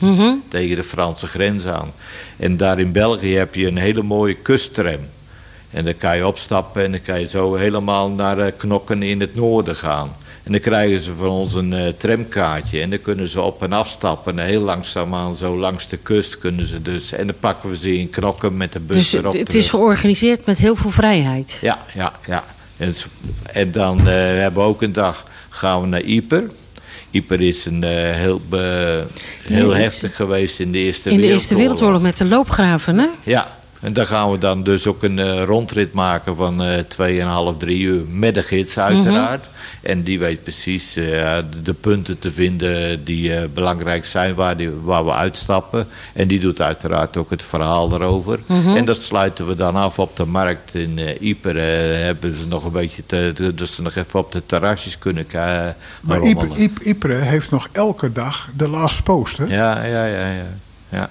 Tegen de Franse grens aan. En daar in België heb je een hele mooie kusttram. En dan kan je opstappen en dan kan je zo helemaal naar eh, Knokken in het noorden gaan. En dan krijgen ze van ons een eh, tramkaartje. En dan kunnen ze op en afstappen. En heel langzaamaan zo langs de kust kunnen ze dus. En dan pakken we ze in Knokken met de bus Dus het, erop het terug. is georganiseerd met heel veel vrijheid. Ja, ja, ja. En, en dan eh, hebben we ook een dag gaan we naar Yper. Is een, eh, heel, heel heftig geweest in de Eerste In de Wereldoorlog. Eerste Wereldoorlog met de loopgraven, hè? Ja, en daar gaan we dan dus ook een eh, rondrit maken van eh 2,5, 3 uur met de gids uiteraard. En die weet precies eh, de, punten te vinden die eh, belangrijk zijn waar, die, waar we uitstappen. En die doet uiteraard ook het verhaal erover. En dat sluiten we dan af op de markt in Ieper. hebben ze nog een beetje, te, te- dat ze nog even op de terrasjes kunnen eh, Maar Ypres- Ypres heeft nog elke dag de last post. Hè? Ja, ja, ja, ja. Ja,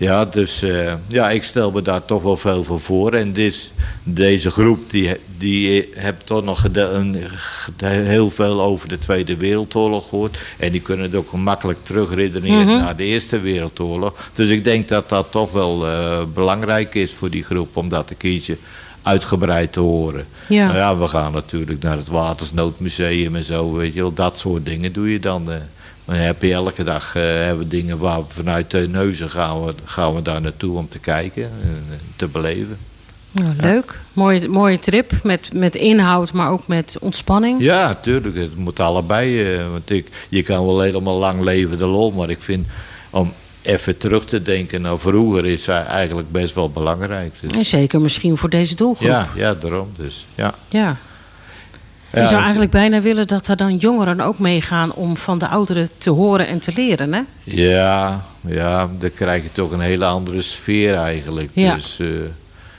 ja dus eh, ja, ik stel me daar toch wel veel voor voor. En dit, deze groep die, die heeft toch nog een, heel veel over de Tweede Wereldoorlog gehoord. En die kunnen het ook makkelijk terugredeneren naar de Eerste Wereldoorlog. Dus ik denk dat dat toch wel eh, belangrijk is voor die groep om dat een keertje uitgebreid te horen. Ja. Nou ja, we gaan natuurlijk naar het Watersnoodmuseum en zo, weet je wel. Dat soort dingen doe je dan. eh. Maar dan heb je elke dag eh, hebben we dingen waar we vanuit de neuzen gaan we, gaan we daar naartoe om te kijken en eh, te beleven. Nou, leuk. Mooie, mooie trip met, met inhoud, maar ook met ontspanning. Ja, tuurlijk. Het moet allebei. eh, want ik, je kan wel helemaal lang leven de lol. Maar ik vind, om, even terug te denken naar vroeger is eigenlijk best wel belangrijk. Dus, En zeker misschien voor deze doelgroep. ja, ja, daarom dus. Ja. Ja. Je zou eigenlijk bijna willen dat er dan jongeren ook meegaan om van de ouderen te horen en te leren, hè? Ja, ja, dan krijg je toch een hele andere sfeer eigenlijk. Ja. Dus eh,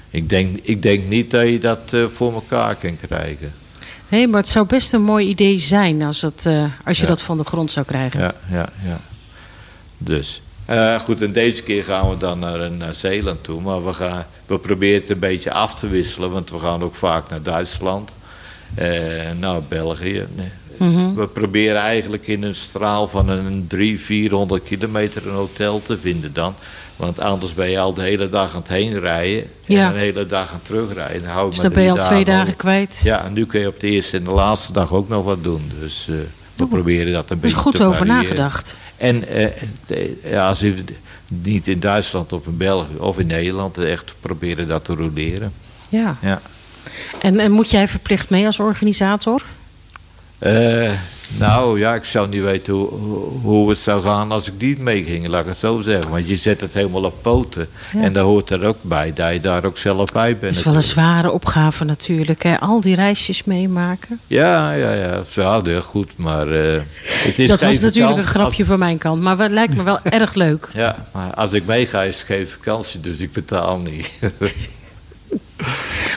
ik, denk, ik denk niet dat je dat eh, voor elkaar kan krijgen. Nee, maar het zou best een mooi idee zijn als, het, eh, als je Ja. dat van de grond zou krijgen. Ja, ja, ja. Dus. goed, en deze keer gaan we dan naar, naar Zeeland toe. Maar we, gaan, we proberen het een beetje af te wisselen. Want we gaan ook vaak naar Duitsland. Eh naar België. Nee. Mhm. We proberen eigenlijk in een straal van een 300, 400 kilometer een hotel te vinden dan. Want anders ben je al de hele dag aan het heen rijden. En Ja. een hele dag aan het terugrijden. Dan hou Dus dan ben je al twee dagen over. kwijt. Ja, en nu kun je op de eerste en de laatste dag ook nog wat doen. Dus eh, we proberen dat een Er is beetje goed te over variëren. nagedacht. En eh, de- als je niet in Duitsland of in België of in Nederland echt proberen dat te roleren. Ja. Ja. En, en moet jij verplicht mee als organisator? Eh, nou ja, ik zou niet weten hoe, hoe- het zou gaan als ik niet meeging, laat ik het zo zeggen. Want je zet het helemaal op poten. Ja. En daar hoort er ook bij dat je daar ook zelf bij bent. is wel een zware opgave natuurlijk. Hè? Al die reisjes meemaken. Ja, ja, ja. Heel goed, maar eh, het is dat was natuurlijk een grapje van mijn kant. Maar het lijkt me wel erg leuk. Ja, maar als ik meega is het geen vakantie, dus ik betaal niet.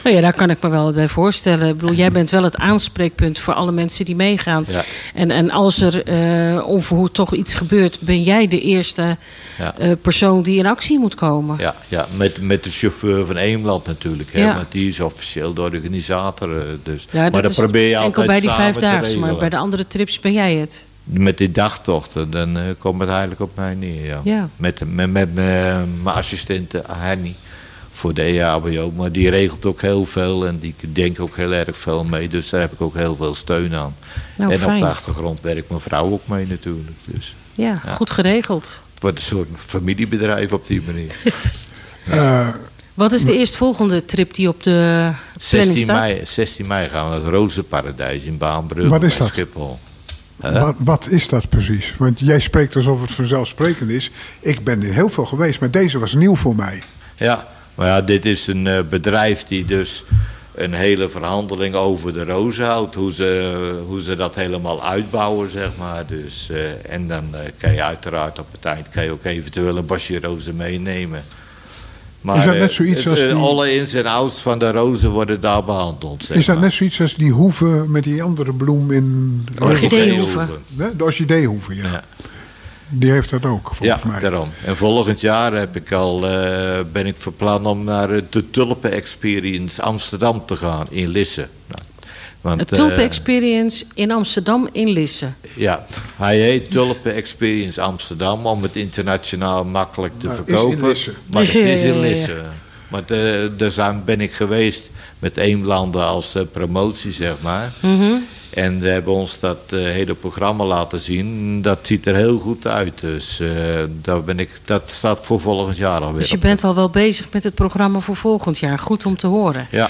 Nou ja, daar kan ik me wel bij voorstellen. Ik bedoel, jij bent wel het aanspreekpunt voor alle mensen die meegaan. Ja. En, en als er eh onverhoed toch iets gebeurt, ben jij de eerste Ja. eh, persoon die in actie moet komen. Ja, ja met, met de chauffeur van Eemland natuurlijk. Hè, Ja. Want die is officieel de organisator. eh, Dus. Maar dat probeer je enkel altijd bij die vijfdaagse, maar bij de andere trips ben jij het. Met die dagtochten, dan komt het eigenlijk op mij neer. Ja. Ja. Met, met, met mijn mijn assistente Henny voor de EHBO. Maar die regelt ook heel veel en die denkt ook heel erg veel mee. Dus daar heb ik ook heel veel steun aan. Nou, en op de achtergrond werkt mijn vrouw ook mee natuurlijk. Dus Ja, goed geregeld. het wordt een soort familiebedrijf op die manier. Eh, Wat is de eerstvolgende trip die op de planning 16 staat? mei, 16 mei gaan we naar het Rozenparadijs in Baanbrugge Wat is dat? Schiphol. wat, wat is dat precies? Want jij spreekt alsof het vanzelfsprekend is. Ik ben er heel veel geweest, maar deze was nieuw voor mij. Ja, maar ja, dit is een eh, bedrijf die dus een hele verhandeling over de rozen houdt. Hoe ze, hoe ze dat helemaal uitbouwen, zeg maar. Dus, eh, en dan eh, kan je uiteraard op het eind kan je ook eventueel een bosje rozen meenemen. Maar Is dat net zoiets het, als die- alle ins en outs van de rozen worden daar behandeld, zeg is dat maar. net zoiets als die hoeve met die andere bloem in... Orchideehoeve. Nee, de orchideehoeve, ja. Ja. Die heeft dat ook, volgens ja, mij. daarom. En volgend jaar heb ik al, eh, ben ik van plan om naar eh, de Tulpen Experience Amsterdam te gaan in Lisse. Nou, want, Het Tulpen eh, Experience in Amsterdam in Lisse. Ja, hij heet Tulpen Experience Amsterdam om het internationaal makkelijk te Maar het is verkopen. in Lisse. Maar het is in. Lisse. Maar daar zijn, ben ik geweest met Eemlanden als eh, promotie, zeg maar. Mhm. En we hebben ons dat eh, hele programma laten zien. Dat ziet er heel goed uit. Dus eh, daar ben ik, dat staat voor volgend jaar alweer. Dus je bent al wel bezig met het programma voor volgend jaar. Goed om te horen. Ja,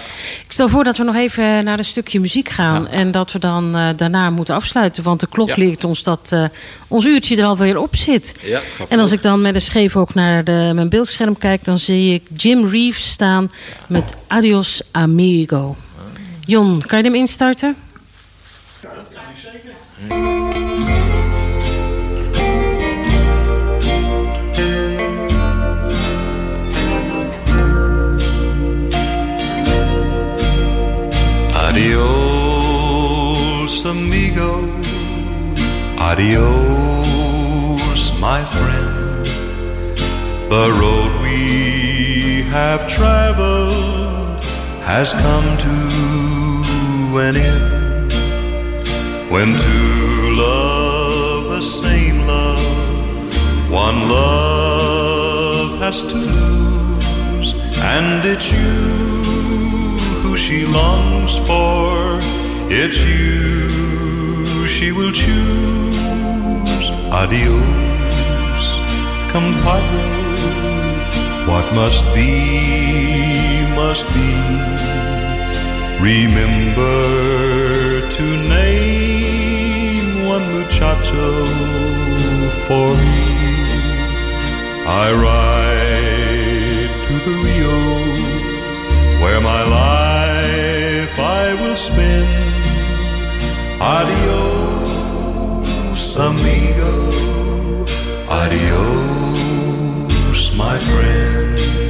Ik stel voor dat we nog even naar een stukje muziek gaan. Ja. En dat we dan eh, daarna moeten afsluiten. Want de klok Ja. leert ons dat ons uurtje er alweer op zit. ja En als ik dan met een scheef ook naar de, mijn beeldscherm kijk... dan zie ik Jim Reeves staan met Adios Amigo. Jon, kan je hem instarten? Adios, amigo. Adios, my friend. The road we have traveled has come to an end. When two love the same love, one love has to lose, and it's you who she longs for. It's you she will choose. Adios, compadre. What must be, must be. Remember to name one muchacho for me. I ride to the Rio where my life I will spend. Adios, amigo. Adios, my friend.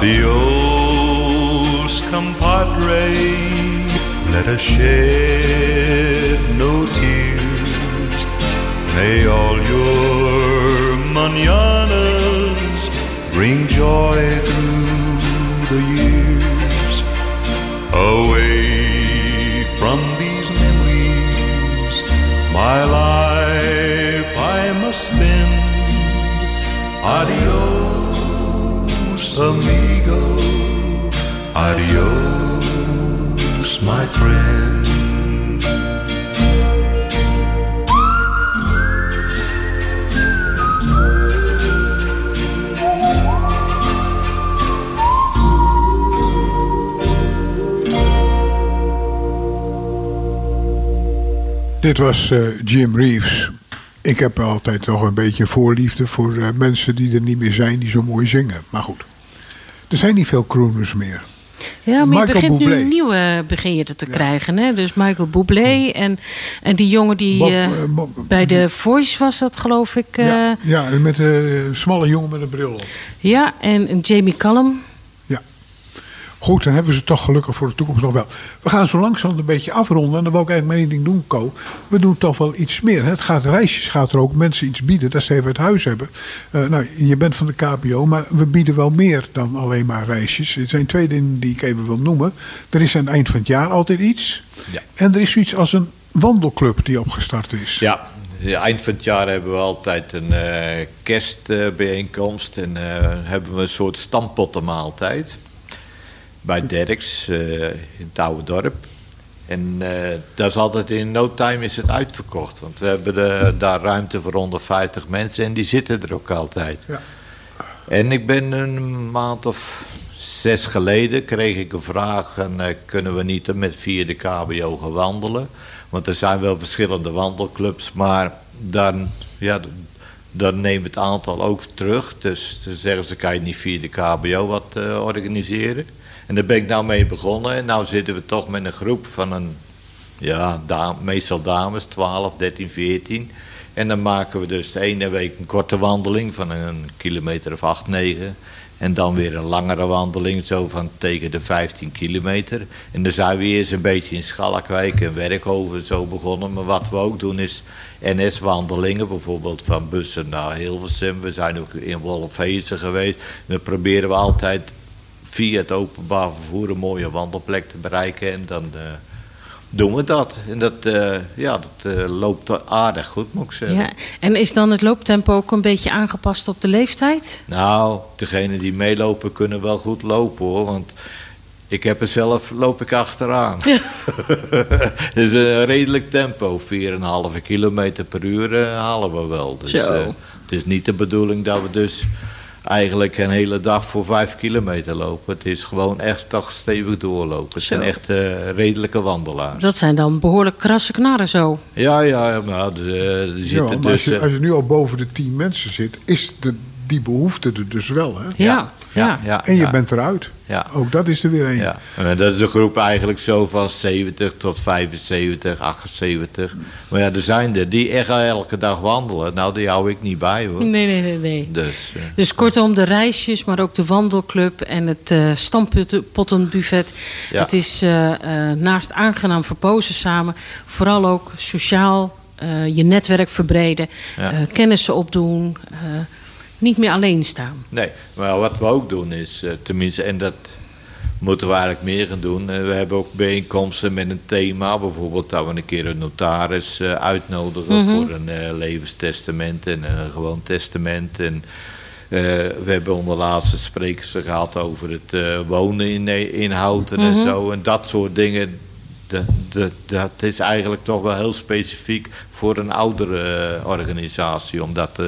Adios, compadre. Let us shed no tears. May all your mananas bring joy through the years. Away from these memories, my life I must spend. Adios, amigo. Adios, my friend. Dit was eh, Jim Reeves. Ik heb altijd nog een beetje voorliefde voor eh, mensen die er niet meer zijn, die zo mooi zingen. Maar goed, er zijn niet veel crooners meer. Ja, maar je begint Bublé. nu een nieuwe begin je te krijgen. Hè? Dus Michael Bublé en, en die jongen die Bob, eh, eh, Bob- bij de Voice was dat geloof ik. eh, ja, ja. ja, met een smalle jongen met een bril op. en, en Jamie Cullum. Goed, dan hebben we ze toch gelukkig voor de toekomst nog wel. We gaan zo langzaam een beetje afronden. En dan wil ik eigenlijk maar één ding doen, Co. We doen toch wel iets meer. Hè? Het gaat reisjes, gaat er ook mensen iets bieden. Dat ze even het huis hebben. Eh, nou, je bent van de KBO, maar we bieden wel meer dan alleen maar reisjes. Er zijn twee dingen die ik even wil noemen. Er is aan het eind van het jaar altijd iets. Ja. En er is zoiets als een wandelclub die opgestart is. Ja, eind van het jaar hebben we altijd een eh, kerstbijeenkomst. en eh, hebben we een soort stampottenmaaltijd. Bij Derks eh, in het oude dorp. En eh, dat is altijd in no time is het uitverkocht. Want we hebben de- daar ruimte voor 150 mensen en die zitten er ook altijd. Ja. En ik ben een maand of zes geleden kreeg ik een vraag: en, eh, kunnen we niet met via de KBO gaan wandelen? Want er zijn wel verschillende wandelclubs, maar dan, ja, dan neemt het aantal ook terug. Dus dan zeggen ze: kan je niet via de KBO wat organiseren? En daar ben ik nou mee begonnen. En nu zitten we toch met een groep van een, ja, meestal dames, 12, 13, 14. En dan maken we dus de ene week een korte wandeling van een kilometer of 8, 9. En dan weer een langere wandeling, zo van tegen de 15 kilometer. En dan zijn we eerst een beetje in Schalkwijk en Werkhoven zo begonnen. Maar wat we ook doen is NS-wandelingen, bijvoorbeeld van Bussen naar Hilversum. We zijn ook in Wolfhezen geweest. Dan proberen we altijd via het openbaar vervoer een mooie wandelplek te bereiken. En dan eh, doen we dat. En dat, eh, ja, dat eh, loopt aardig goed, moet ik zeggen. Ja. En is dan het looptempo ook een beetje aangepast op de leeftijd? Nou, degenen die meelopen kunnen wel goed lopen hoor. Want ik heb er zelf, loop ik achteraan. dus een redelijk tempo, 4,5 kilometer per uur halen we wel. Dus, Zo. het is niet de bedoeling dat we dus eigenlijk een hele dag voor 5 kilometer lopen. Het is gewoon echt toch stevig doorlopen. Het Zo. zijn echt eh, redelijke wandelaars. Dat zijn dan behoorlijk krasse knarren zo. Ja, ja, maar er, er Ja, zitten maar als dus... je, eh, als je nu al boven de 10 mensen zit, is de, die behoefte er dus wel. Hè? Ja, ja. ja, En je ja. bent eruit. Ja. Ook dat is er weer een. Ja, en dat is een groep eigenlijk zo van 70 tot 75, 78. Maar ja, er zijn er die echt elke dag wandelen. Nou, die hou ik niet bij hoor. Nee, nee, nee, nee. Dus, eh, Dus kortom, de reisjes, maar ook de wandelclub en het eh stampottenbuffet. Ja. Het is eh, eh, naast aangenaam verpozen samen, vooral ook sociaal eh, je netwerk verbreden, Ja. eh, kennissen opdoen, eh, niet meer alleen staan. nee, maar wat we ook doen is, eh, tenminste, en dat moeten we eigenlijk meer gaan doen. eh, we hebben ook bijeenkomsten met een thema. Bijvoorbeeld dat we een keer een notaris eh, uitnodigen voor een levenstestament en een gewoon testament. En we hebben onder laatste sprekers gehad over het eh, wonen in, in Houten en zo. En dat soort dingen. Dat, dat, dat is eigenlijk toch wel heel specifiek voor een oudere eh, organisatie om dat eh,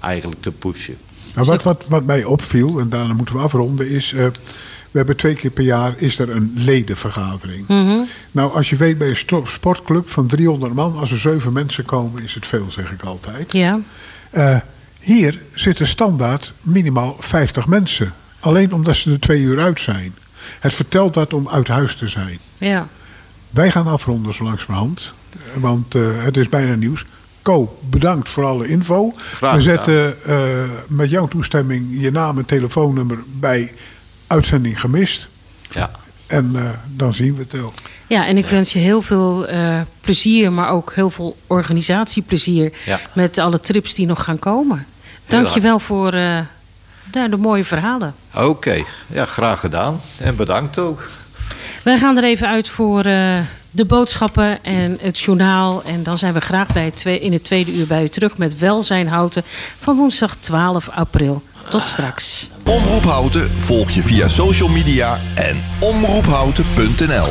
eigenlijk te pushen. Nou, wat, wat, wat mij opviel, en daarna moeten we afronden, is... eh, we hebben twee keer per jaar is er een ledenvergadering. Nou, als je weet bij een sportclub van 300 man... als er zeven mensen komen, is het veel, zeg ik altijd. Ja. Eh, hier zitten standaard minimaal 50 mensen. Alleen omdat ze er twee uur uit zijn. Het vertelt dat om uit huis te zijn. Ja. Wij gaan afronden zo langzamerhand. Want eh, het is bijna nieuws. Co, bedankt voor alle info. Graag We zetten eh, met jouw toestemming je naam en telefoonnummer bij uitzending gemist. Ja. En eh, dan zien we het wel. Ja, en ik wens je heel veel eh, plezier, maar ook heel veel organisatieplezier Ja. met alle trips die nog gaan komen. Dank je wel voor de mooie verhalen. Oké, ja, graag gedaan. En bedankt ook. Wij gaan er even uit voor eh, de boodschappen en het journaal. En dan zijn we graag bij in het tweede uur bij u terug met Welzijn Houten van woensdag 12 april. Tot straks. Omroep Houten volg je via social media en omroephouten.nl.